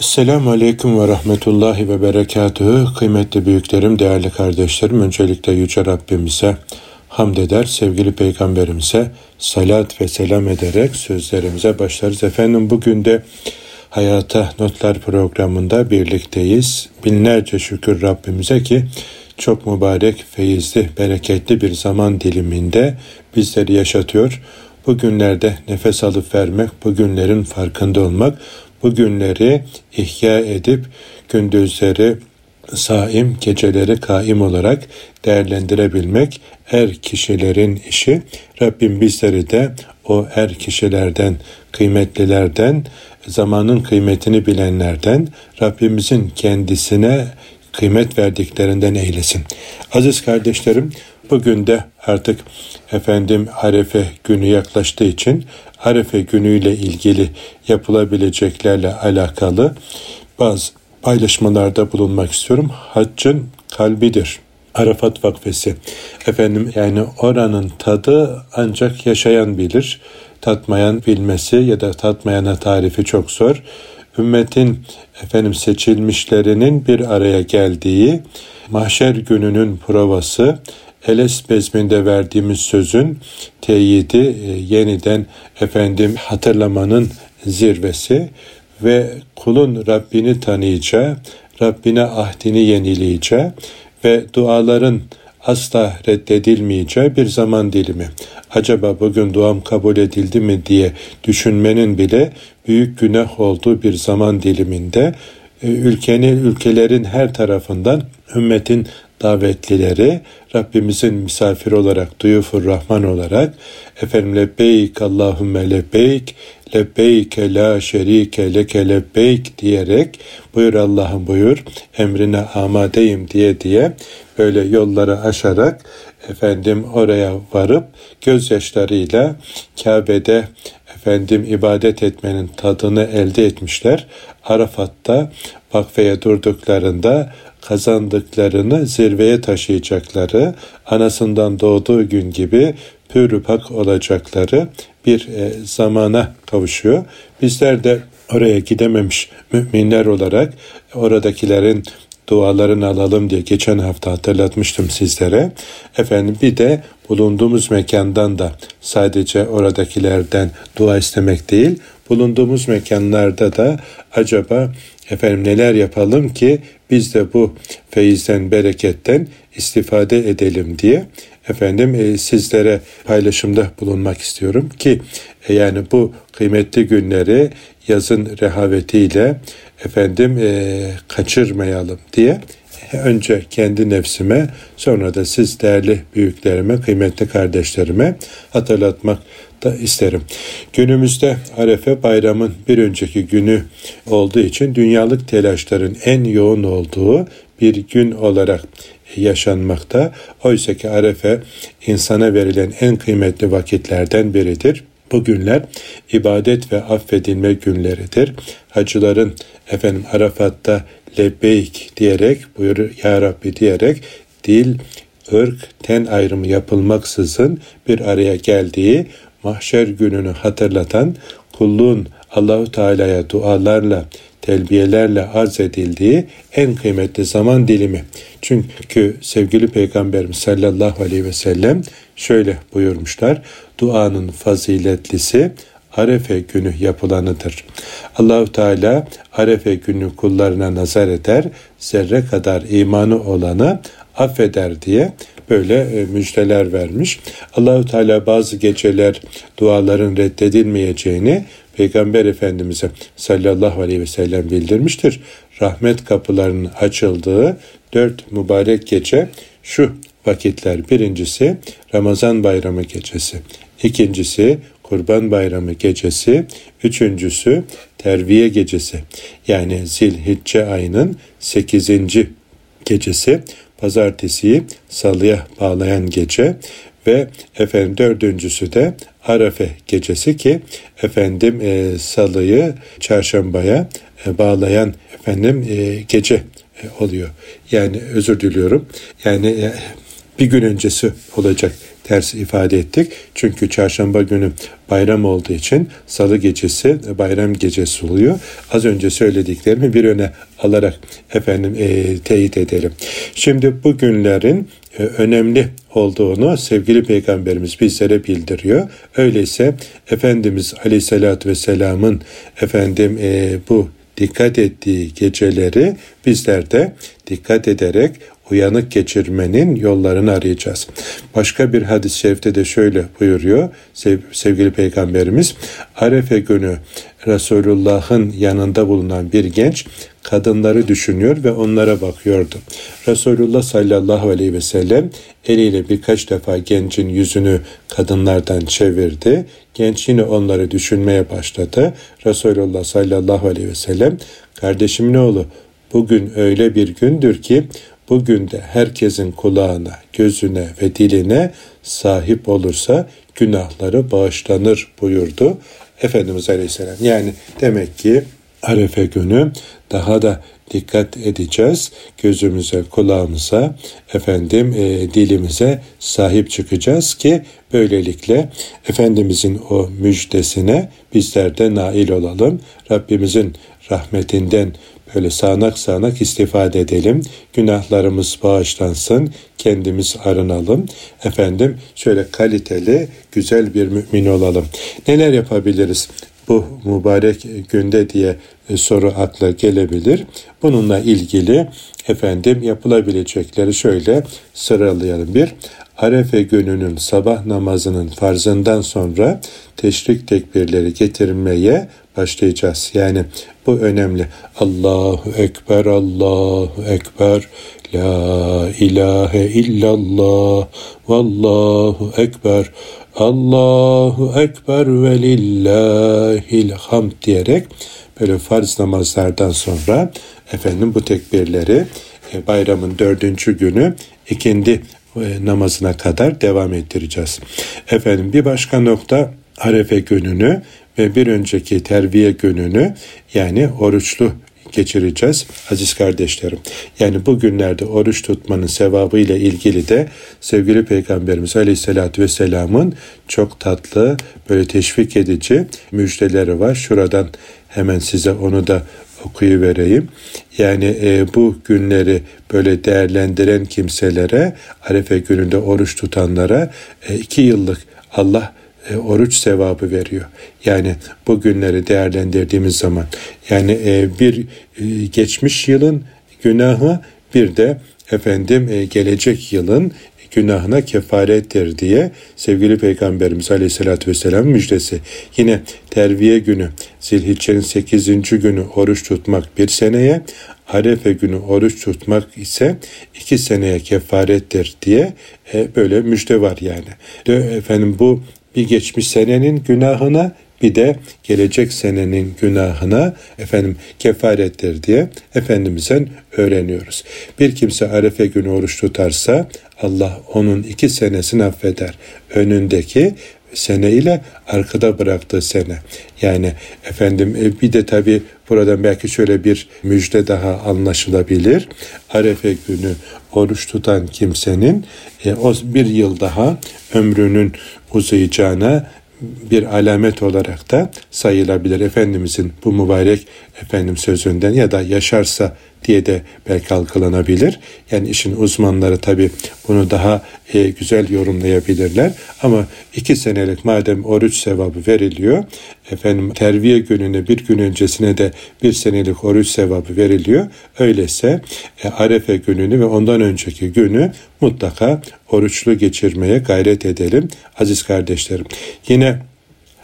Selamun Aleyküm ve Rahmetullahi ve Berekatühü. Kıymetli büyüklerim, değerli kardeşlerim, öncelikle Yüce Rabbimize hamd eder, sevgili Peygamberimize salat ve selam ederek sözlerimize başlarız. Efendim bugün de Hayata Notlar programında birlikteyiz. Binlerce şükür Rabbimize ki çok mübarek, feyizli, bereketli bir zaman diliminde bizleri yaşatıyor. Bugünlerde nefes alıp vermek, bugünlerin farkında olmak, bu günleri ihya edip gündüzleri saim, geceleri kaim olarak değerlendirebilmek er kişilerin işi. Rabbim bizleri de o er kişilerden, kıymetlilerden, zamanın kıymetini bilenlerden, Rabbimizin kendisine kıymet verdiklerinden eylesin. Aziz kardeşlerim, bugün de artık efendim Arefe günü yaklaştığı için Arefe günüyle ilgili yapılabileceklerle alakalı bazı paylaşmalarda bulunmak istiyorum. Haccın kalbidir. Arafat Vakfesi. Efendim yani oranın tadı ancak yaşayan bilir. Tatmayan bilmesi ya da tatmayana tarifi çok zor. Ümmetin efendim seçilmişlerinin bir araya geldiği mahşer gününün provası Eles bezminde verdiğimiz sözün teyidi e, yeniden efendim hatırlamanın zirvesi ve kulun Rabbini tanıyacağı, Rabbine ahdini yenileyeceği ve duaların asla reddedilmeyeceği bir zaman dilimi. Acaba bugün duam kabul edildi mi diye düşünmenin bile büyük günah olduğu bir zaman diliminde e, ülkenin ülkelerin her tarafından ümmetin davetlileri Rabbimizin misafir olarak, duyufur Rahman olarak efendim lebbeyk Allahümme lebbeyk lebbeyke la şerike leke lebbeyk diyerek buyur Allah'ım buyur emrine amadeyim diye diye böyle yolları aşarak efendim oraya varıp gözyaşlarıyla Kabe'de efendim ibadet etmenin tadını elde etmişler. Arafat'ta vakfeye durduklarında kazandıklarını zirveye taşıyacakları, anasından doğduğu gün gibi pürüpak olacakları bir e, zamana kavuşuyor. Bizler de oraya gidememiş müminler olarak oradakilerin dualarını alalım diye geçen hafta hatırlatmıştım sizlere. Efendim bir de bulunduğumuz mekandan da sadece oradakilerden dua istemek değil, bulunduğumuz mekanlarda da acaba efendim neler yapalım ki biz de bu feyizden, bereketten istifade edelim diye efendim e, sizlere paylaşımda bulunmak istiyorum ki e, yani bu kıymetli günleri yazın rehavetiyle efendim e, kaçırmayalım diye önce kendi nefsime sonra da siz değerli büyüklerime, kıymetli kardeşlerime hatırlatmak da isterim. Günümüzde Arefe bayramın bir önceki günü olduğu için dünyalık telaşların en yoğun olduğu bir gün olarak yaşanmakta. Oysa ki Arefe insana verilen en kıymetli vakitlerden biridir. Bu günler ibadet ve affedilme günleridir. Hacıların efendim Arafat'ta lebbeyk diyerek buyur ya Rabbi diyerek dil, ırk, ten ayrımı yapılmaksızın bir araya geldiği mahşer gününü hatırlatan kulluğun Allahu Teala'ya dualarla, telbiyelerle arz edildiği en kıymetli zaman dilimi. Çünkü sevgili Peygamberimiz sallallahu aleyhi ve sellem şöyle buyurmuşlar. Duanın faziletlisi Arefe günü yapılanıdır. Allahu Teala Arefe günü kullarına nazar eder, zerre kadar imanı olanı affeder diye böyle e, müjdeler vermiş. Allahu Teala bazı geceler duaların reddedilmeyeceğini Peygamber Efendimiz'e sallallahu aleyhi ve sellem bildirmiştir. Rahmet kapılarının açıldığı dört mübarek gece şu vakitler. Birincisi Ramazan bayramı gecesi. İkincisi Kurban Bayramı gecesi, üçüncüsü Terviye gecesi yani Zilhicce ayının sekizinci gecesi, pazartesiyi salıya bağlayan gece ve efendim dördüncüsü de Arafe gecesi ki efendim e, salıyı çarşambaya e, bağlayan efendim e, gece e, oluyor. Yani özür diliyorum. Yani e, bir gün öncesi olacak ters ifade ettik. Çünkü çarşamba günü bayram olduğu için salı gecesi bayram gecesi oluyor. Az önce söylediklerimi bir öne alarak efendim e, teyit edelim. Şimdi bu günlerin e, önemli olduğunu sevgili peygamberimiz bizlere bildiriyor. Öyleyse Efendimiz Aleyhisselatü Vesselam'ın efendim e, bu dikkat ettiği geceleri bizler de dikkat ederek uyanık geçirmenin yollarını arayacağız. Başka bir hadis-i şerifte de şöyle buyuruyor sev, sevgili peygamberimiz. Arefe günü Resulullah'ın yanında bulunan bir genç kadınları düşünüyor ve onlara bakıyordu. Resulullah sallallahu aleyhi ve sellem eliyle birkaç defa gencin yüzünü kadınlardan çevirdi. Genç yine onları düşünmeye başladı. Resulullah sallallahu aleyhi ve sellem kardeşimin oğlu bugün öyle bir gündür ki bugün de herkesin kulağına, gözüne ve diline sahip olursa günahları bağışlanır buyurdu Efendimiz Aleyhisselam. Yani demek ki Arefe günü daha da dikkat edeceğiz. Gözümüze, kulağımıza, efendim e, dilimize sahip çıkacağız ki böylelikle Efendimizin o müjdesine bizler de nail olalım. Rabbimizin rahmetinden böyle sağanak sağanak istifade edelim. Günahlarımız bağışlansın, kendimiz arınalım. Efendim şöyle kaliteli, güzel bir mümin olalım. Neler yapabiliriz? Bu mübarek günde diye e, soru akla gelebilir. Bununla ilgili efendim yapılabilecekleri şöyle sıralayalım. Bir, Arefe gününün sabah namazının farzından sonra teşrik tekbirleri getirmeye başlayacağız. Yani bu önemli. Allahu Ekber, Allahu Ekber, La ilahe illallah, Vallahu Ekber, Allahu Ekber ve lillahil hamd diyerek böyle farz namazlardan sonra efendim bu tekbirleri e, bayramın dördüncü günü ikindi e, namazına kadar devam ettireceğiz. Efendim bir başka nokta Arefe gününü ve bir önceki terbiye gününü yani oruçlu geçireceğiz aziz kardeşlerim. Yani bu günlerde oruç tutmanın sevabı ile ilgili de sevgili Peygamberimiz Aleyhisselatü Vesselam'ın çok tatlı böyle teşvik edici müjdeleri var. Şuradan hemen size onu da okuyu vereyim. Yani e, bu günleri böyle değerlendiren kimselere, Arefe gününde oruç tutanlara e, iki yıllık Allah e, oruç sevabı veriyor. Yani bu günleri değerlendirdiğimiz zaman yani e, bir e, geçmiş yılın günahı bir de efendim e, gelecek yılın günahına kefarettir diye sevgili Peygamberimiz Aleyhisselatü Vesselam müjdesi. Yine terviye günü zilhiccenin 8. günü oruç tutmak bir seneye Arefe günü oruç tutmak ise iki seneye kefarettir diye e, böyle müjde var yani. De, efendim bu bir geçmiş senenin günahına bir de gelecek senenin günahına efendim kefarettir diye Efendimiz'den öğreniyoruz. Bir kimse Arefe günü oruç tutarsa Allah onun iki senesini affeder. Önündeki sene ile arkada bıraktığı sene. Yani efendim e, bir de tabi buradan belki şöyle bir müjde daha anlaşılabilir. Arefe günü oruç tutan kimsenin e, o bir yıl daha ömrünün uzayacağına bir alamet olarak da sayılabilir. Efendimizin bu mübarek efendim sözünden ya da yaşarsa diye de belki algılanabilir. Yani işin uzmanları tabi bunu daha e, güzel yorumlayabilirler. Ama iki senelik madem oruç sevabı veriliyor, efendim terviye gününe bir gün öncesine de bir senelik oruç sevabı veriliyor. Öyleyse e, Arefe gününü ve ondan önceki günü mutlaka oruçlu geçirmeye gayret edelim aziz kardeşlerim. Yine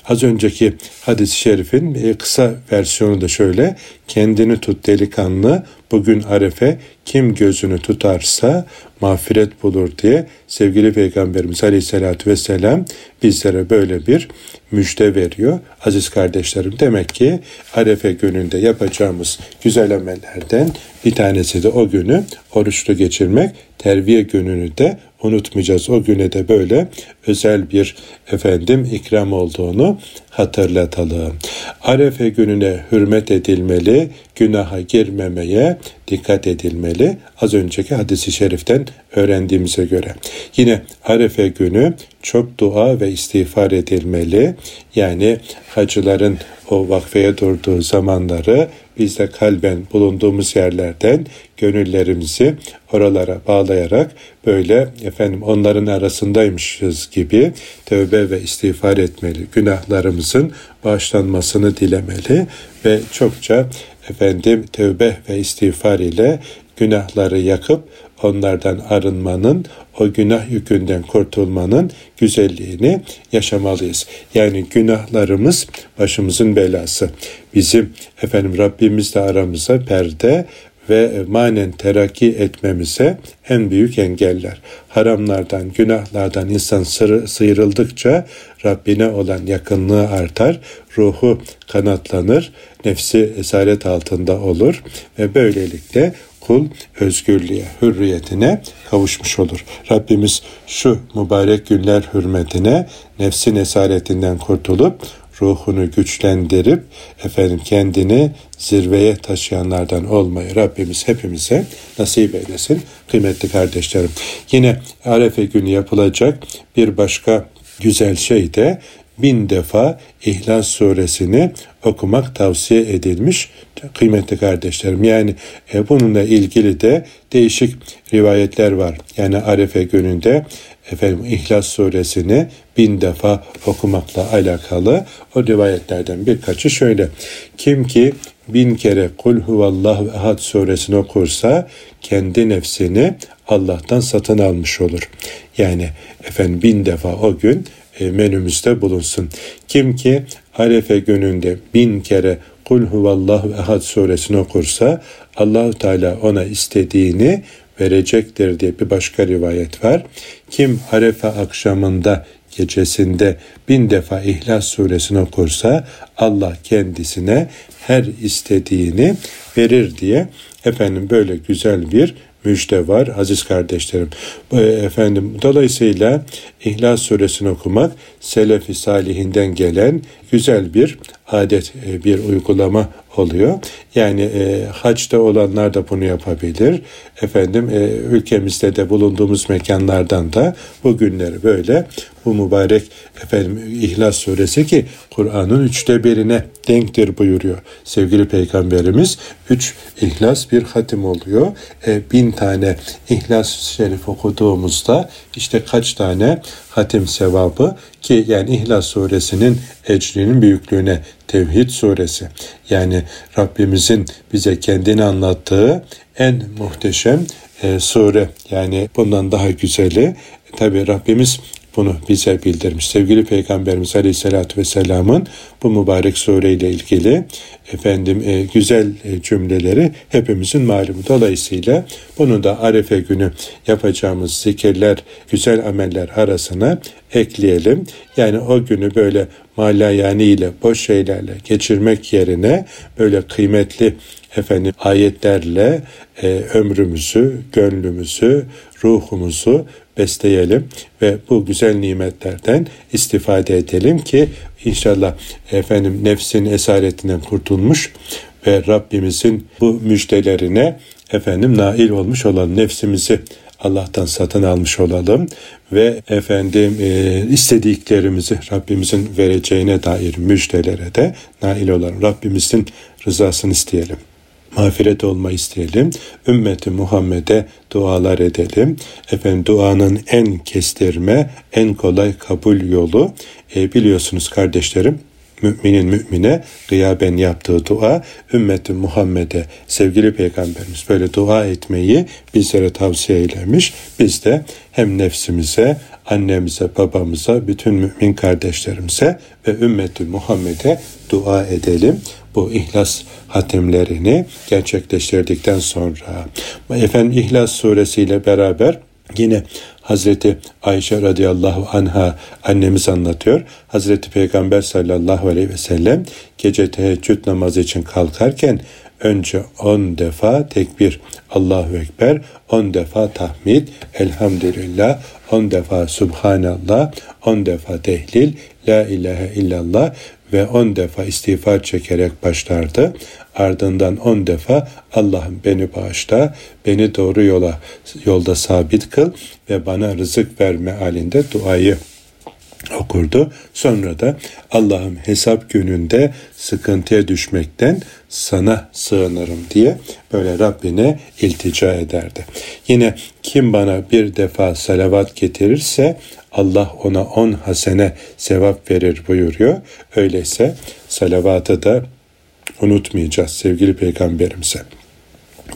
Az önceki hadis-i şerifin e, kısa versiyonu da şöyle. Kendini tut delikanlı bugün arefe kim gözünü tutarsa mağfiret bulur diye sevgili Peygamberimiz Aleyhisselatü Vesselam bizlere böyle bir müjde veriyor. Aziz kardeşlerim demek ki Arefe gününde yapacağımız güzel amellerden bir tanesi de o günü oruçlu geçirmek. Terviye gününü de unutmayacağız. O güne de böyle özel bir efendim ikram olduğunu hatırlatalım. Arefe gününe hürmet edilmeli, günaha girmemeye dikkat edilmeli. Az önceki hadisi şeriften öğrendiğimize göre. Yine Arefe günü çok dua ve istiğfar edilmeli. Yani hacıların o vakfeye durduğu zamanları biz de kalben bulunduğumuz yerlerden gönüllerimizi oralara bağlayarak böyle efendim onların arasındaymışız gibi tövbe ve istiğfar etmeli. Günahlarımızın bağışlanmasını dilemeli ve çokça efendim tövbe ve istiğfar ile günahları yakıp onlardan arınmanın, o günah yükünden kurtulmanın güzelliğini yaşamalıyız. Yani günahlarımız başımızın belası. Bizim efendim Rabbimizle aramıza perde ve manen terakki etmemize en büyük engeller. Haramlardan, günahlardan insan sıyrıldıkça Rabbine olan yakınlığı artar, ruhu kanatlanır, nefsi esaret altında olur ve böylelikle kul özgürlüğe, hürriyetine kavuşmuş olur. Rabbimiz şu mübarek günler hürmetine nefsin esaretinden kurtulup ruhunu güçlendirip efendim kendini zirveye taşıyanlardan olmayı Rabbimiz hepimize nasip eylesin. Kıymetli kardeşlerim. Yine Arefe günü yapılacak bir başka güzel şey de bin defa İhlas suresini okumak tavsiye edilmiş kıymetli kardeşlerim. Yani e, bununla ilgili de değişik rivayetler var. Yani Arefe gününde efendim İhlas suresini bin defa okumakla alakalı o rivayetlerden birkaçı şöyle. Kim ki bin kere kul huvallahu ehad suresini okursa kendi nefsini Allah'tan satın almış olur. Yani efendim bin defa o gün e, menümüzde bulunsun. Kim ki Arefe gününde bin kere Kul huvallahu ehad suresini okursa Allahu Teala ona istediğini verecektir diye bir başka rivayet var. Kim Arefe akşamında gecesinde bin defa İhlas suresini okursa Allah kendisine her istediğini verir diye efendim böyle güzel bir müjde var aziz kardeşlerim. Efendim dolayısıyla İhlas suresini okumak selefi salihinden gelen güzel bir adet, e, bir uygulama oluyor. Yani e, haçta olanlar da bunu yapabilir. Efendim e, ülkemizde de bulunduğumuz mekanlardan da bu günleri böyle bu mübarek efendim İhlas suresi ki Kur'an'ın üçte birine denktir buyuruyor. Sevgili Peygamberimiz üç İhlas bir hatim oluyor. E, bin tane İhlas şerif okuduğumuzda işte kaç tane hatim sevabı ki yani İhlas suresinin ecrinin büyüklüğüne Tevhid suresi. Yani Rabbimizin bize kendini anlattığı en muhteşem e, sure. Yani bundan daha güzeli tabi Rabbimiz bunu bize bildirmiş. Sevgili Peygamberimiz Aleyhisselatü Vesselam'ın bu mübarek sureyle ilgili efendim e, güzel e, cümleleri hepimizin malumu. Dolayısıyla bunu da Arefe günü yapacağımız zikirler, güzel ameller arasına ekleyelim. Yani o günü böyle malayani ile boş şeylerle geçirmek yerine böyle kıymetli efendim ayetlerle e, ömrümüzü, gönlümüzü, ruhumuzu besleyelim ve bu güzel nimetlerden istifade edelim ki inşallah efendim nefsin esaretinden kurtulmuş ve Rabbimizin bu müjdelerine efendim nail olmuş olan nefsimizi Allah'tan satın almış olalım ve efendim e, istediklerimizi Rabbimizin vereceğine dair müjdelere de nail olalım. Rabbimizin rızasını isteyelim mağfiret olma isteyelim. Ümmeti Muhammed'e dualar edelim. Efendim duanın en kestirme, en kolay kabul yolu e, biliyorsunuz kardeşlerim müminin mümine gıyaben yaptığı dua ümmeti Muhammed'e sevgili peygamberimiz böyle dua etmeyi bizlere tavsiye eylemiş. Biz de hem nefsimize, annemize, babamıza, bütün mümin kardeşlerimize ve ümmeti Muhammed'e dua edelim bu ihlas hatimlerini gerçekleştirdikten sonra efendim İhlas suresiyle beraber yine Hazreti Ayşe radıyallahu anha annemiz anlatıyor. Hazreti Peygamber sallallahu aleyhi ve sellem gece teheccüd namazı için kalkarken önce on defa tekbir. Allahu Ekber, on defa tahmid, elhamdülillah, on defa subhanallah, on defa tehlil, la ilahe illallah. Ve on defa istiğfar çekerek başlardı. ardından on defa Allah'ım beni bağışla, beni doğru yola yolda sabit kıl ve bana rızık verme halinde duayı okurdu. Sonra da Allah'ım hesap gününde sıkıntıya düşmekten sana sığınırım diye böyle Rabbine iltica ederdi. Yine kim bana bir defa salavat getirirse Allah ona on hasene sevap verir buyuruyor. Öyleyse salavatı da unutmayacağız sevgili peygamberimize.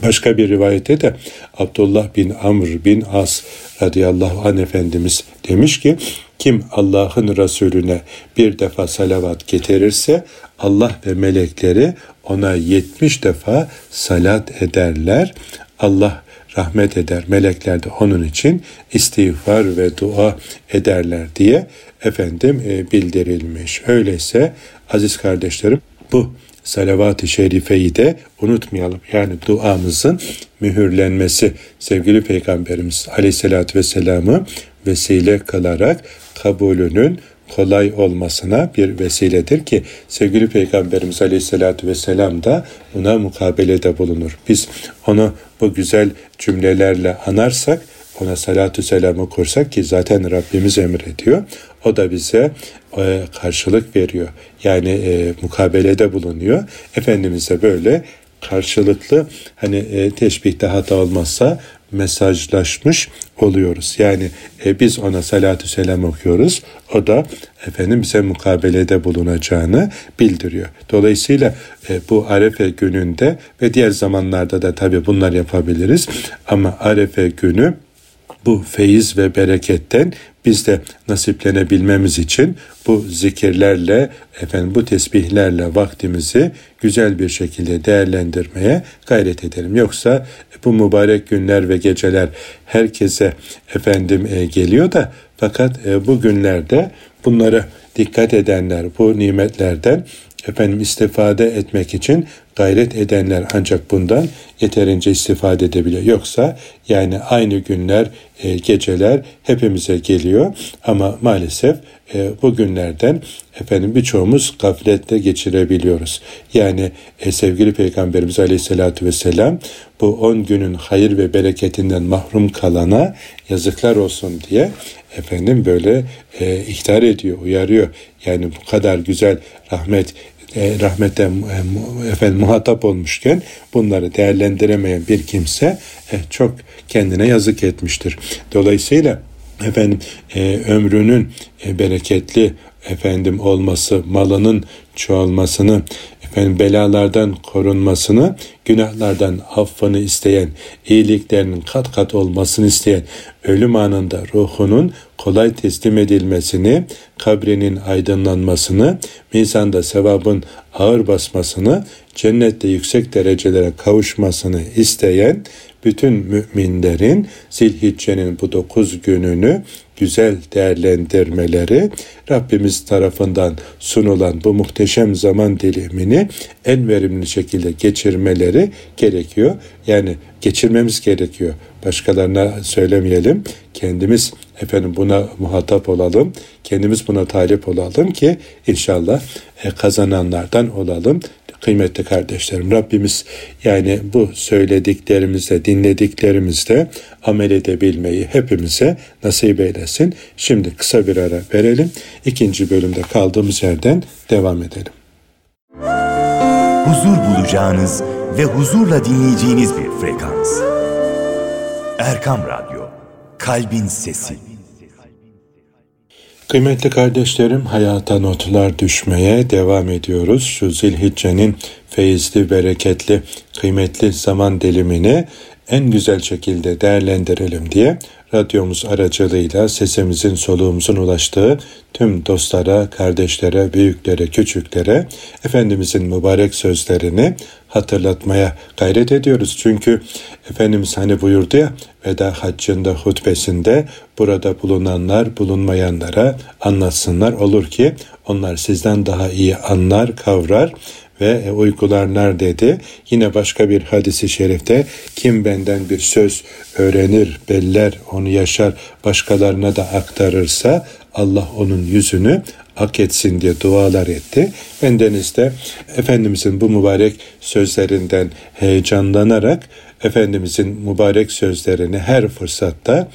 Başka bir rivayette de Abdullah bin Amr bin As radıyallahu anh Efendimiz demiş ki kim Allah'ın Resulüne bir defa salavat getirirse Allah ve melekleri ona yetmiş defa salat ederler. Allah rahmet eder. Melekler de onun için istiğfar ve dua ederler diye efendim e, bildirilmiş. Öyleyse aziz kardeşlerim bu salavat-ı şerifeyi de unutmayalım. Yani duamızın mühürlenmesi sevgili Peygamberimiz aleyhissalatü vesselam'ı vesile kılarak kabulünün kolay olmasına bir vesiledir ki sevgili Peygamberimiz Aleyhisselatü Vesselam da buna mukabelede bulunur. Biz onu bu güzel cümlelerle anarsak ona salatü selamı kursak ki zaten Rabbimiz emrediyor. O da bize e, karşılık veriyor. Yani e, mukabelede bulunuyor. Efendimiz'e böyle karşılıklı hani e, teşbihte hata olmazsa mesajlaşmış oluyoruz. Yani e, biz ona salatü selam okuyoruz. O da efendim bize mukabelede bulunacağını bildiriyor. Dolayısıyla e, bu Arefe gününde ve diğer zamanlarda da tabii bunlar yapabiliriz. Ama Arefe günü bu feyiz ve bereketten biz de nasiplenebilmemiz için bu zikirlerle, efendim bu tesbihlerle vaktimizi güzel bir şekilde değerlendirmeye gayret edelim. Yoksa bu mübarek günler ve geceler herkese efendim e, geliyor da fakat e, bu günlerde bunları dikkat edenler bu nimetlerden efendim istifade etmek için gayret edenler ancak bundan yeterince istifade edebiliyor. Yoksa yani aynı günler, e, geceler hepimize geliyor ama maalesef e, bu günlerden efendim birçoğumuz gafletle geçirebiliyoruz. Yani e, sevgili Peygamberimiz Aleyhisselatü Vesselam bu on günün hayır ve bereketinden mahrum kalana yazıklar olsun diye efendim böyle e, ihtar ediyor, uyarıyor. Yani bu kadar güzel rahmet e, rahmete e, efendim muhatap olmuşken bunları değerlendiremeyen bir kimse e, çok kendine yazık etmiştir. Dolayısıyla efendim e, ömrünün e, bereketli efendim olması, malının çoğalmasını, efendim belalardan korunmasını, günahlardan affını isteyen, iyiliklerinin kat kat olmasını isteyen, ölüm anında ruhunun kolay teslim edilmesini, kabrinin aydınlanmasını, mizanda sevabın ağır basmasını, cennette yüksek derecelere kavuşmasını isteyen bütün müminlerin zilhiccenin bu dokuz gününü güzel değerlendirmeleri, Rabbimiz tarafından sunulan bu muhteşem zaman dilimini en verimli şekilde geçirmeleri gerekiyor. Yani geçirmemiz gerekiyor. Başkalarına söylemeyelim. Kendimiz efendim buna muhatap olalım. Kendimiz buna talip olalım ki inşallah e, kazananlardan olalım. Kıymetli kardeşlerim Rabbimiz yani bu söylediklerimizde, dinlediklerimizde amel edebilmeyi hepimize nasip eylesin. Şimdi kısa bir ara verelim. İkinci bölümde kaldığımız yerden devam edelim. Huzur bulacağınız ve huzurla dinleyeceğiniz bir frekans. Erkam Radyo, Kalbin Sesi. Kıymetli kardeşlerim hayata notlar düşmeye devam ediyoruz. Şu zilhiccenin feyizli, bereketli, kıymetli zaman dilimini en güzel şekilde değerlendirelim diye radyomuz aracılığıyla sesimizin soluğumuzun ulaştığı tüm dostlara, kardeşlere, büyüklere, küçüklere Efendimizin mübarek sözlerini hatırlatmaya gayret ediyoruz. Çünkü Efendimiz hani buyurdu ya veda haccında hutbesinde burada bulunanlar bulunmayanlara anlatsınlar olur ki onlar sizden daha iyi anlar, kavrar ve uygularlar dedi. Yine başka bir hadisi şerifte kim benden bir söz öğrenir, beller, onu yaşar, başkalarına da aktarırsa Allah onun yüzünü hak etsin diye dualar etti. Bendeniz de Efendimizin bu mübarek sözlerinden heyecanlanarak Efendimizin mübarek sözlerini her fırsatta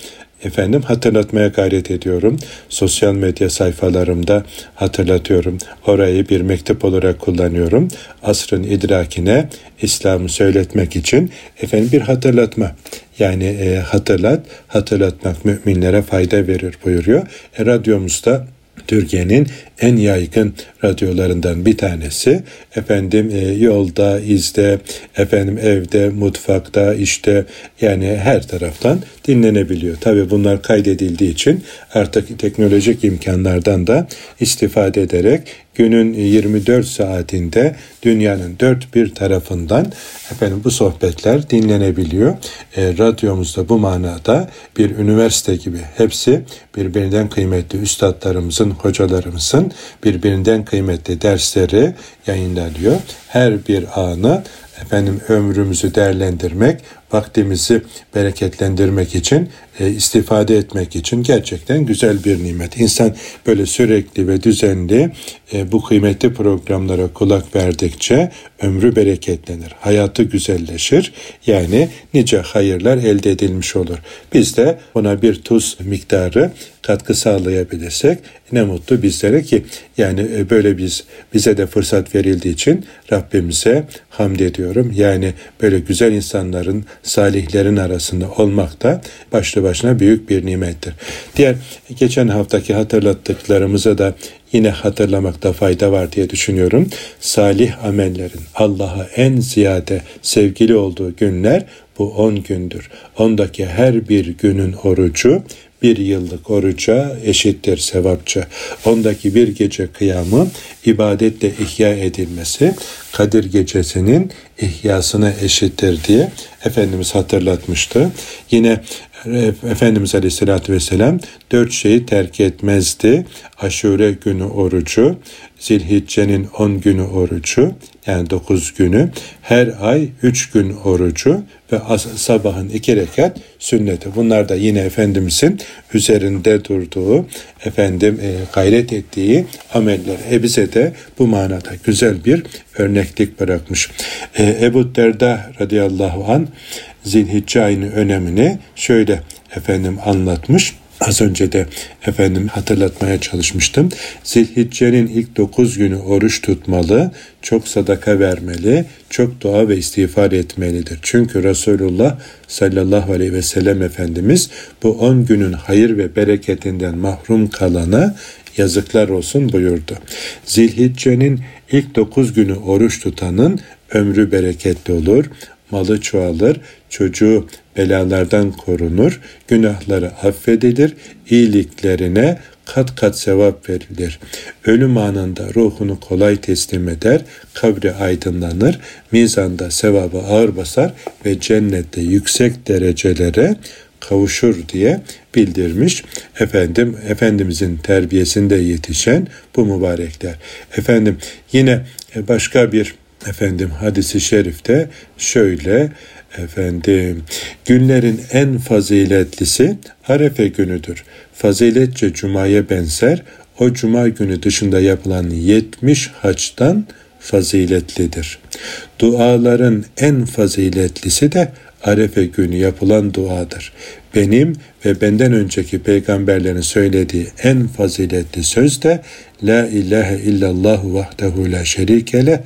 efendim hatırlatmaya gayret ediyorum. Sosyal medya sayfalarımda hatırlatıyorum. Orayı bir mektup olarak kullanıyorum. Asrın idrakine İslam'ı söyletmek için efendim bir hatırlatma. Yani e, hatırlat, hatırlatmak müminlere fayda verir buyuruyor. E, radyomuzda Türkiye'nin en yaygın radyolarından bir tanesi. Efendim e, yolda, izde, efendim evde, mutfakta, işte yani her taraftan dinlenebiliyor. Tabi bunlar kaydedildiği için artık teknolojik imkanlardan da istifade ederek günün 24 saatinde dünyanın dört bir tarafından efendim bu sohbetler dinlenebiliyor. E, radyomuzda bu manada bir üniversite gibi hepsi birbirinden kıymetli üstadlarımızın, hocalarımızın birbirinden kıymetli dersleri yayınlanıyor. Her bir anı efendim ömrümüzü değerlendirmek, vaktimizi bereketlendirmek için, e, istifade etmek için gerçekten güzel bir nimet. İnsan böyle sürekli ve düzenli e, bu kıymetli programlara kulak verdikçe ömrü bereketlenir, hayatı güzelleşir. Yani nice hayırlar elde edilmiş olur. Biz de buna bir tuz miktarı katkı sağlayabilirsek ne mutlu bizlere ki yani e, böyle biz bize de fırsat verildiği için Rabbimize hamd ediyorum. Yani böyle güzel insanların, salihlerin arasında olmak da başlı başına büyük bir nimettir. Diğer geçen haftaki hatırlattıklarımıza da yine hatırlamakta fayda var diye düşünüyorum. Salih amellerin Allah'a en ziyade sevgili olduğu günler bu on gündür. Ondaki her bir günün orucu bir yıllık oruca eşittir sevapça. Ondaki bir gece kıyamı ibadetle ihya edilmesi Kadir gecesinin ihyasına eşittir diye Efendimiz hatırlatmıştı. Yine Efendimiz Aleyhisselatü Vesselam dört şeyi terk etmezdi. Aşure günü orucu, Zilhicce'nin on günü orucu, yani dokuz günü, her ay üç gün orucu ve sabahın iki rekat sünneti. Bunlar da yine Efendimizin üzerinde durduğu, efendim e, gayret ettiği ameller. E bize de bu manada güzel bir örneklik bırakmış. E, Ebu Derda radıyallahu an Zilhicce ayının önemini şöyle efendim anlatmış. Az önce de efendim hatırlatmaya çalışmıştım. Zilhicce'nin ilk dokuz günü oruç tutmalı, çok sadaka vermeli, çok dua ve istiğfar etmelidir. Çünkü Resulullah sallallahu aleyhi ve sellem Efendimiz bu on günün hayır ve bereketinden mahrum kalana yazıklar olsun buyurdu. Zilhicce'nin ilk dokuz günü oruç tutanın ömrü bereketli olur, malı çoğalır, çocuğu belalardan korunur, günahları affedilir, iyiliklerine kat kat sevap verilir. Ölüm anında ruhunu kolay teslim eder, kabri aydınlanır, mizanda sevabı ağır basar ve cennette yüksek derecelere kavuşur diye bildirmiş. Efendim Efendimizin terbiyesinde yetişen bu mübarekler. Efendim yine başka bir efendim hadisi şerifte şöyle efendim günlerin en faziletlisi Arefe günüdür. Faziletçe cumaya benzer. O cuma günü dışında yapılan 70 haçtan faziletlidir. Duaların en faziletlisi de Arefe günü yapılan duadır. Benim ve benden önceki peygamberlerin söylediği en faziletli söz de La ilahe illallah vahdehu la şerikele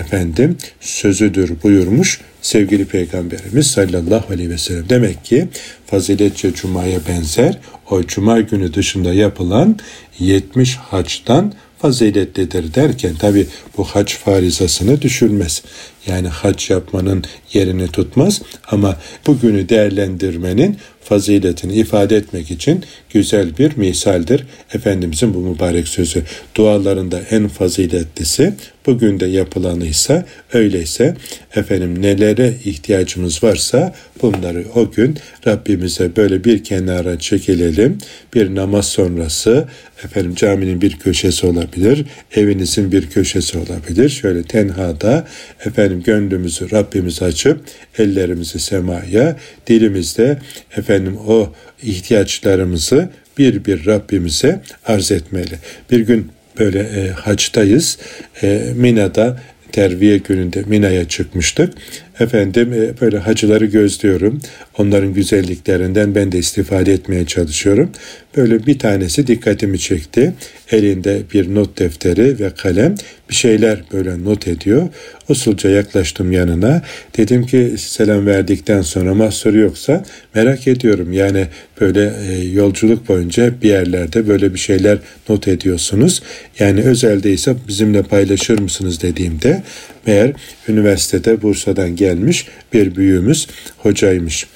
efendim sözüdür buyurmuş sevgili peygamberimiz sallallahu aleyhi ve sellem. Demek ki faziletçe cumaya benzer o cuma günü dışında yapılan 70 haçtan faziletlidir derken tabi bu hac farizasını düşürmez. Yani hac yapmanın yerini tutmaz ama bugünü değerlendirmenin faziletini ifade etmek için güzel bir misaldir. Efendimizin bu mübarek sözü dualarında en faziletlisi bugün de yapılanıysa öyleyse efendim nelere ihtiyacımız varsa bunları o gün Rabbimize böyle bir kenara çekilelim. Bir namaz sonrası efendim caminin bir köşesi olabilir, evinizin bir köşesi olabilir. Şöyle tenhada efendim gönlümüzü Rabbimize açıp ellerimizi semaya, dilimizde efendim o ihtiyaçlarımızı bir bir Rabbimize arz etmeli. Bir gün böyle e, haçtayız. E, Mina'da terviye gününde Mina'ya çıkmıştık. Efendim e, böyle hacıları gözlüyorum. Onların güzelliklerinden ben de istifade etmeye çalışıyorum. Böyle bir tanesi dikkatimi çekti. Elinde bir not defteri ve kalem bir şeyler böyle not ediyor. Usulca yaklaştım yanına. Dedim ki selam verdikten sonra mahsuru yoksa merak ediyorum. Yani böyle e, yolculuk boyunca bir yerlerde böyle bir şeyler not ediyorsunuz. Yani özeldeyse bizimle paylaşır mısınız dediğimde meğer üniversitede Bursa'dan gelmiş bir büyüğümüz hocaymış.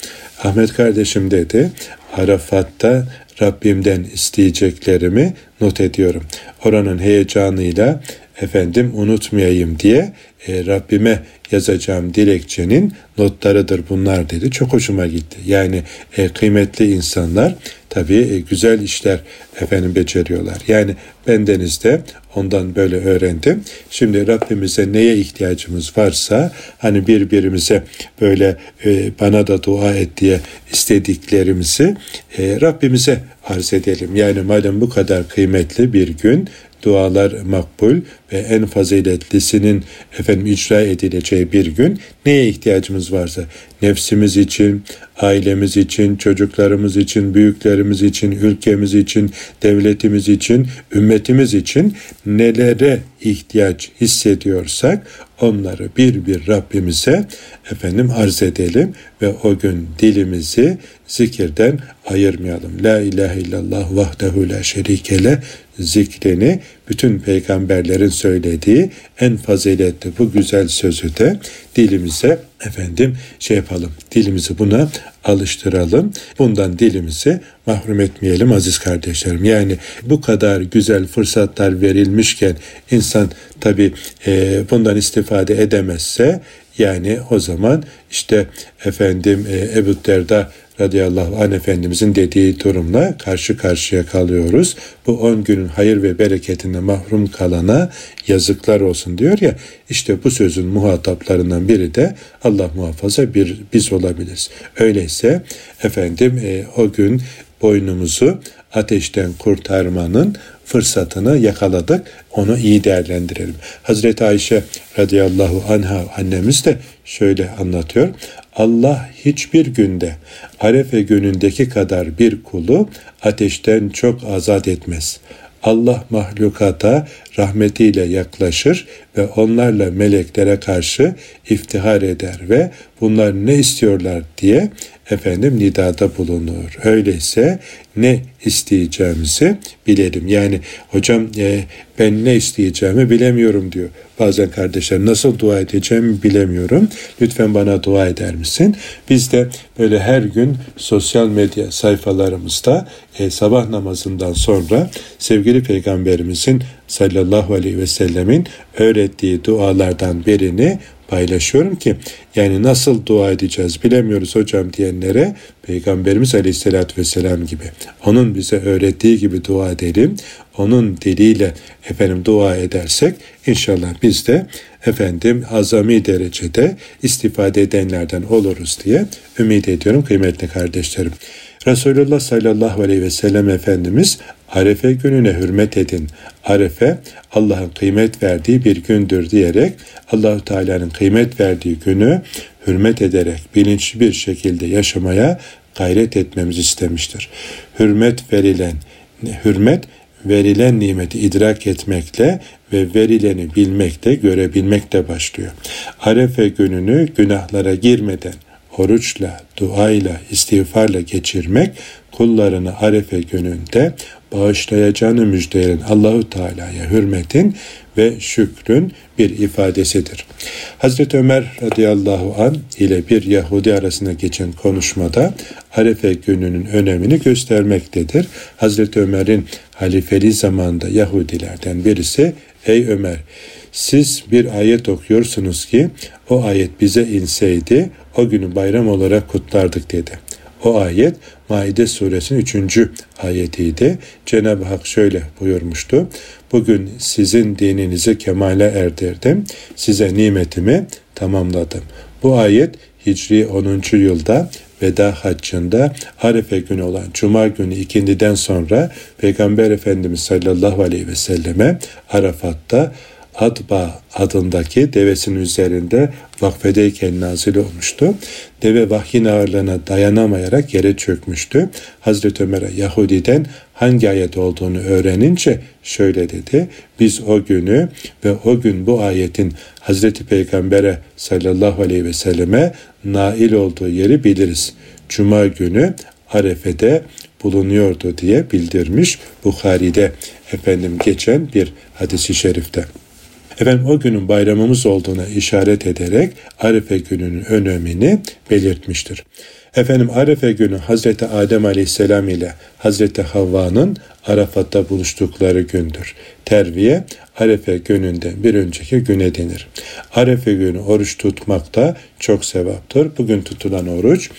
Ahmet kardeşim dedi Arafat'ta Rabbimden isteyeceklerimi not ediyorum. Oranın heyecanıyla efendim unutmayayım diye e, Rabbime yazacağım dilekçenin notlarıdır bunlar dedi. Çok hoşuma gitti. Yani e, kıymetli insanlar tabii e, güzel işler efendim beceriyorlar. Yani bendeniz de ondan böyle öğrendim. Şimdi Rabbimize neye ihtiyacımız varsa hani birbirimize böyle e, bana da dua et diye istediklerimizi e, Rabbimize arz edelim. Yani malum bu kadar kıymetli bir gün dualar makbul ve en faziletlisinin efendim icra edileceği bir gün neye ihtiyacımız varsa nefsimiz için, ailemiz için, çocuklarımız için, büyüklerimiz için, ülkemiz için, devletimiz için, ümmetimiz için nelere ihtiyaç hissediyorsak onları bir bir Rabbimize efendim arz edelim ve o gün dilimizi zikirden ayırmayalım. La ilahe illallah vahdehu la şerikele zikrini bütün peygamberlerin söylediği en faziletli bu güzel sözü de dilimize efendim şey yapalım. Dilimizi buna alıştıralım. Bundan dilimizi mahrum etmeyelim aziz kardeşlerim. Yani bu kadar güzel fırsatlar verilmişken insan tabi e, bundan istifade edemezse yani o zaman işte efendim e, Ebu Derda radıyallahu anh Efendimizin dediği durumla karşı karşıya kalıyoruz. Bu on günün hayır ve bereketinde mahrum kalana yazıklar olsun diyor ya işte bu sözün muhataplarından biri de Allah muhafaza bir biz olabiliriz. Öyleyse efendim e, o gün boynumuzu ateşten kurtarmanın fırsatını yakaladık. Onu iyi değerlendirelim. Hazreti Ayşe radıyallahu anha annemiz de şöyle anlatıyor. Allah hiçbir günde Arefe günündeki kadar bir kulu ateşten çok azat etmez. Allah mahlukata rahmetiyle yaklaşır ve onlarla meleklere karşı iftihar eder ve bunlar ne istiyorlar diye efendim nidada bulunur. Öyleyse ne isteyeceğimizi bilelim. Yani hocam e, ben ne isteyeceğimi bilemiyorum diyor. Bazen kardeşler nasıl dua edeceğimi bilemiyorum. Lütfen bana dua eder misin? Biz de böyle her gün sosyal medya sayfalarımızda e, sabah namazından sonra sevgili peygamberimizin sallallahu aleyhi ve sellemin öğrettiği dualardan birini paylaşıyorum ki yani nasıl dua edeceğiz bilemiyoruz hocam diyenlere Peygamberimiz Aleyhisselatü Vesselam gibi onun bize öğrettiği gibi dua edelim. Onun diliyle efendim dua edersek inşallah biz de efendim azami derecede istifade edenlerden oluruz diye ümit ediyorum kıymetli kardeşlerim. Resulullah sallallahu aleyhi ve sellem Efendimiz Arefe gününe hürmet edin. Arefe Allah'ın kıymet verdiği bir gündür diyerek Allahu Teala'nın kıymet verdiği günü hürmet ederek bilinçli bir şekilde yaşamaya gayret etmemiz istemiştir. Hürmet verilen hürmet verilen nimeti idrak etmekle ve verileni bilmekle, görebilmekle başlıyor. Arefe gününü günahlara girmeden oruçla, duayla, istiğfarla geçirmek kullarını Arefe gününde bağışlayacağını müjdeleyen Allahu Teala'ya hürmetin ve şükrün bir ifadesidir. Hazreti Ömer radıyallahu an ile bir Yahudi arasında geçen konuşmada Arefe gününün önemini göstermektedir. Hazreti Ömer'in halifeli zamanında Yahudilerden birisi Ey Ömer siz bir ayet okuyorsunuz ki o ayet bize inseydi o günü bayram olarak kutlardık dedi. O ayet Maide suresinin 3. ayetiydi. Cenab-ı Hak şöyle buyurmuştu. Bugün sizin dininizi kemale erdirdim. Size nimetimi tamamladım. Bu ayet Hicri 10. yılda veda haccında Arefe günü olan Cuma günü ikindiden sonra Peygamber Efendimiz sallallahu aleyhi ve selleme Arafat'ta Adba adındaki devesinin üzerinde vakfedeyken nazil olmuştu. Deve vahyin ağırlığına dayanamayarak yere çökmüştü. Hazreti Ömer'e Yahudi'den hangi ayet olduğunu öğrenince şöyle dedi. Biz o günü ve o gün bu ayetin Hazreti Peygamber'e sallallahu aleyhi ve selleme nail olduğu yeri biliriz. Cuma günü Arefe'de bulunuyordu diye bildirmiş Bukhari'de efendim geçen bir hadisi şerifte. Efendim o günün bayramımız olduğuna işaret ederek Arife gününün önemini belirtmiştir. Efendim Arife günü Hazreti Adem Aleyhisselam ile Hazreti Havva'nın Arafat'ta buluştukları gündür. Terviye Arefe gününden bir önceki güne denir. Arefe günü oruç tutmak da çok sevaptır. Bugün tutulan oruç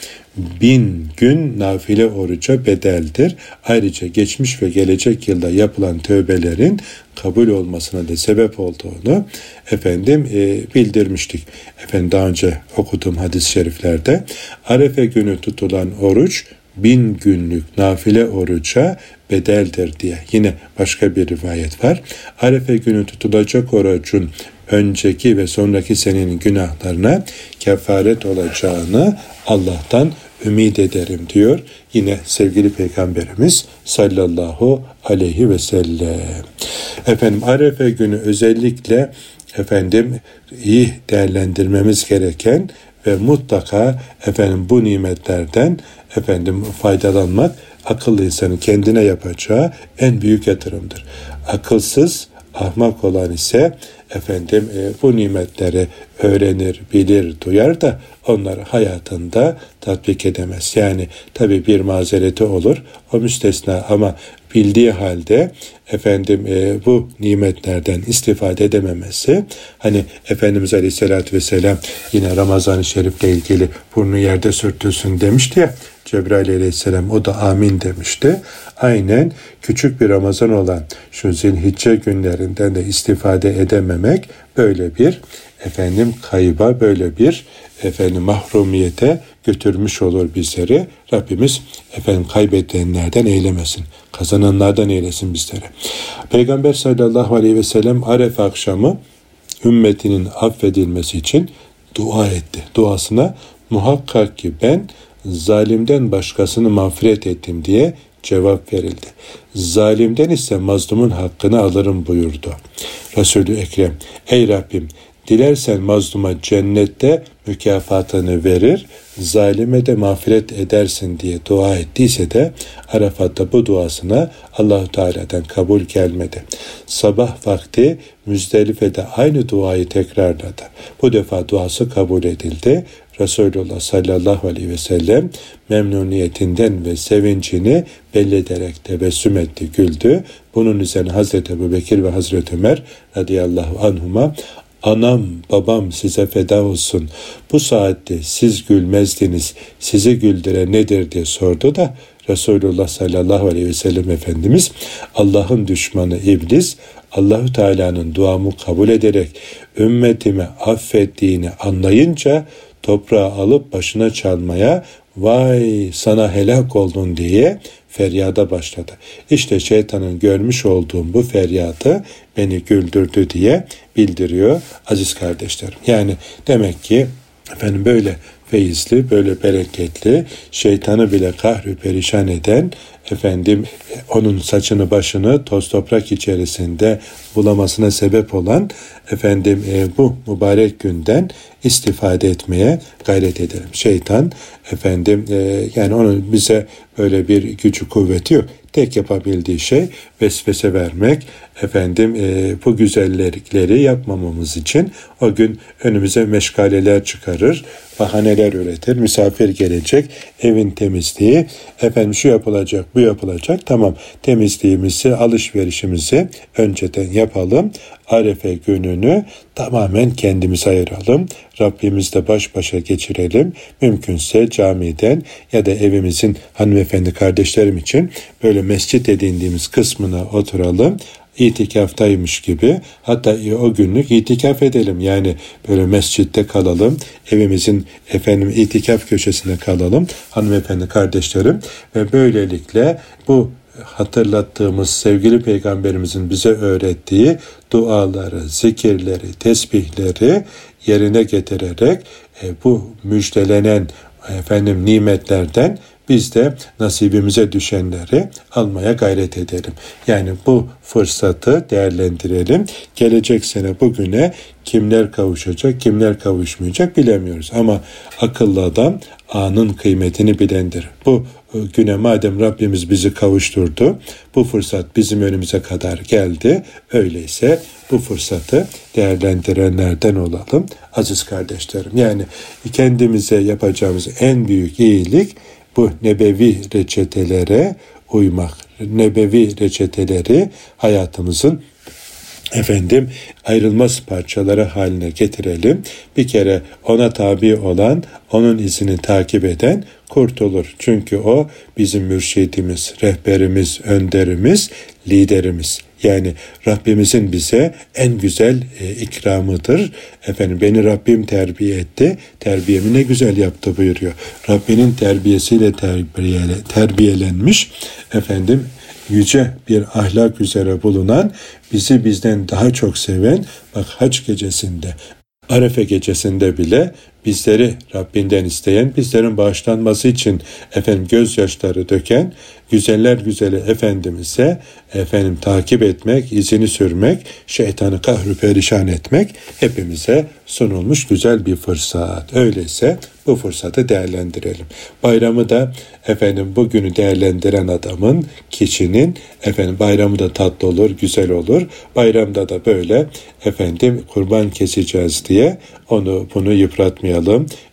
bin gün nafile oruca bedeldir. Ayrıca geçmiş ve gelecek yılda yapılan tövbelerin kabul olmasına da sebep olduğunu efendim e, bildirmiştik. Efendim daha önce okuduğum hadis-i şeriflerde Arefe günü tutulan oruç bin günlük nafile oruca bedeldir diye yine başka bir rivayet var. Arefe günü tutulacak orucun önceki ve sonraki senenin günahlarına kefaret olacağını Allah'tan ümit ederim diyor. Yine sevgili Peygamberimiz sallallahu aleyhi ve sellem. Efendim Arefe günü özellikle efendim iyi değerlendirmemiz gereken ve mutlaka efendim bu nimetlerden efendim faydalanmak akıllı insanın kendine yapacağı en büyük yatırımdır. Akılsız, ahmak olan ise efendim e, bu nimetleri öğrenir, bilir, duyar da onları hayatında tatbik edemez. Yani tabi bir mazereti olur, o müstesna ama bildiği halde efendim e, bu nimetlerden istifade edememesi hani Efendimiz Aleyhisselatü Vesselam yine Ramazan-ı Şerif'le ilgili burnu yerde sürtülsün demişti ya Cebrail aleyhisselam o da amin demişti. Aynen küçük bir Ramazan olan şu zilhicce günlerinden de istifade edememek böyle bir efendim kayıba böyle bir efendim mahrumiyete götürmüş olur bizleri. Rabbimiz efendim kaybedenlerden eylemesin. Kazananlardan eylesin bizleri. Peygamber sallallahu aleyhi ve sellem Arefe akşamı ümmetinin affedilmesi için dua etti. Duasına muhakkak ki ben zalimden başkasını mağfiret ettim diye cevap verildi. Zalimden ise mazlumun hakkını alırım buyurdu. Resulü Ekrem, ey Rabbim dilersen mazluma cennette mükafatını verir, zalime de mağfiret edersin diye dua ettiyse de Arafat'ta bu duasına Allahu Teala'dan kabul gelmedi. Sabah vakti Müzdelife'de aynı duayı tekrarladı. Bu defa duası kabul edildi. Resulullah sallallahu aleyhi ve sellem memnuniyetinden ve sevincini belli ederek tebessüm etti, güldü. Bunun üzerine Hazreti Ebu Bekir ve Hazreti Ömer radıyallahu anhuma Anam, babam size feda olsun. Bu saatte siz gülmezdiniz. Sizi güldüren nedir diye sordu da Resulullah sallallahu aleyhi ve sellem Efendimiz Allah'ın düşmanı iblis Allahü Teala'nın duamı kabul ederek ümmetimi affettiğini anlayınca toprağı alıp başına çalmaya vay sana helak oldun diye feryada başladı. İşte şeytanın görmüş olduğum bu feryadı beni güldürdü diye bildiriyor aziz kardeşlerim. Yani demek ki efendim böyle feyizli, böyle bereketli, şeytanı bile kahrü perişan eden efendim onun saçını başını toz toprak içerisinde bulamasına sebep olan efendim e, bu mübarek günden istifade etmeye gayret edelim. Şeytan efendim e, yani onun bize böyle bir gücü kuvveti yok. Tek yapabildiği şey vesvese vermek, efendim e, bu güzellikleri yapmamamız için o gün önümüze meşgaleler çıkarır, bahaneler üretir, misafir gelecek, evin temizliği, efendim şu yapılacak, bu yapılacak, tamam temizliğimizi, alışverişimizi önceden yapalım, Arefe gününü tamamen kendimize ayıralım. Rabbimizle baş başa geçirelim. Mümkünse camiden ya da evimizin hanımefendi kardeşlerim için böyle mescit edindiğimiz kısmına oturalım. itikaftaymış gibi hatta o günlük itikaf edelim. Yani böyle mescitte kalalım, evimizin efendim itikaf köşesinde kalalım hanımefendi kardeşlerim ve böylelikle bu hatırlattığımız sevgili peygamberimizin bize öğrettiği duaları, zikirleri, tesbihleri yerine getirerek e, bu müjdelenen efendim nimetlerden biz de nasibimize düşenleri almaya gayret edelim. Yani bu fırsatı değerlendirelim. Gelecek sene bugüne kimler kavuşacak, kimler kavuşmayacak bilemiyoruz. Ama akıllı adam anın kıymetini bilendir. Bu e, güne madem Rabbimiz bizi kavuşturdu, bu fırsat bizim önümüze kadar geldi. Öyleyse bu fırsatı değerlendirenlerden olalım aziz kardeşlerim. Yani kendimize yapacağımız en büyük iyilik bu nebevi reçetelere uymak. Nebevi reçeteleri hayatımızın efendim ayrılmaz parçaları haline getirelim. Bir kere ona tabi olan, onun izini takip eden kurtulur. Çünkü o bizim mürşidimiz, rehberimiz, önderimiz, liderimiz. Yani Rabbimizin bize en güzel e, ikramıdır. Efendim beni Rabbim terbiye etti. Terbiyemi ne güzel yaptı buyuruyor. Rabbinin terbiyesiyle terbiyele, terbiyelenmiş efendim yüce bir ahlak üzere bulunan, bizi bizden daha çok seven, bak haç gecesinde, Arefe gecesinde bile bizleri Rabbinden isteyen, bizlerin bağışlanması için efendim gözyaşları döken güzeller güzeli Efendimiz'e efendim takip etmek, izini sürmek, şeytanı kahrü perişan etmek hepimize sunulmuş güzel bir fırsat. Öyleyse bu fırsatı değerlendirelim. Bayramı da efendim bugünü değerlendiren adamın, kişinin efendim bayramı da tatlı olur, güzel olur. Bayramda da böyle efendim kurban keseceğiz diye onu bunu yıpratmayalım.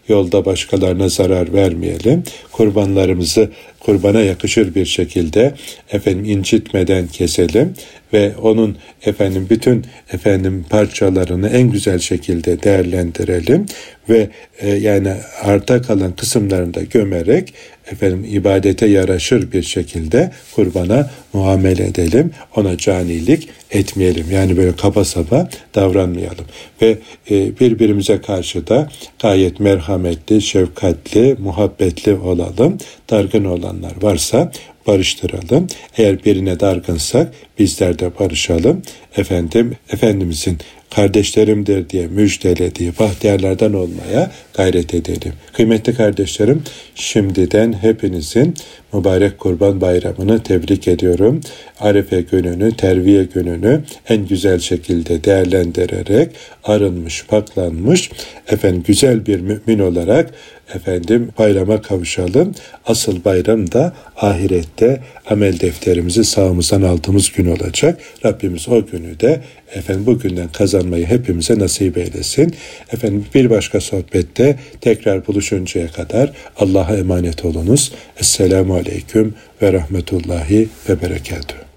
Yolda başkalarına zarar vermeyelim. Kurbanlarımızı kurbana yakışır bir şekilde efendim incitmeden keselim ve onun efendim bütün efendim parçalarını en güzel şekilde değerlendirelim ve e, yani arta kalan kısımlarını da gömerek efendim ibadete yaraşır bir şekilde kurbana muamele edelim. Ona canilik etmeyelim. Yani böyle kaba saba davranmayalım. Ve e, birbirimize karşı da gayet merhametli, şefkatli, muhabbetli olalım. Dargın olanlar varsa barıştıralım. Eğer birine dargınsak bizler de barışalım. Efendim, Efendimizin kardeşlerimdir diye müjdelediği bahtiyarlardan olmaya gayret edelim. Kıymetli kardeşlerim, şimdiden hepinizin mübarek Kurban Bayramı'nı tebrik ediyorum. Arefe gününü, terviye gününü en güzel şekilde değerlendirerek arınmış, paklanmış, efendim güzel bir mümin olarak efendim bayrama kavuşalım. Asıl bayram da ahirette amel defterimizi sağımızdan aldığımız gün olacak. Rabbimiz o günü de efendim bugünden kazanmayı hepimize nasip eylesin. Efendim bir başka sohbette tekrar buluşuncaya kadar Allah'a emanet olunuz. Esselamu Aleyküm ve Rahmetullahi ve Berekatuhu.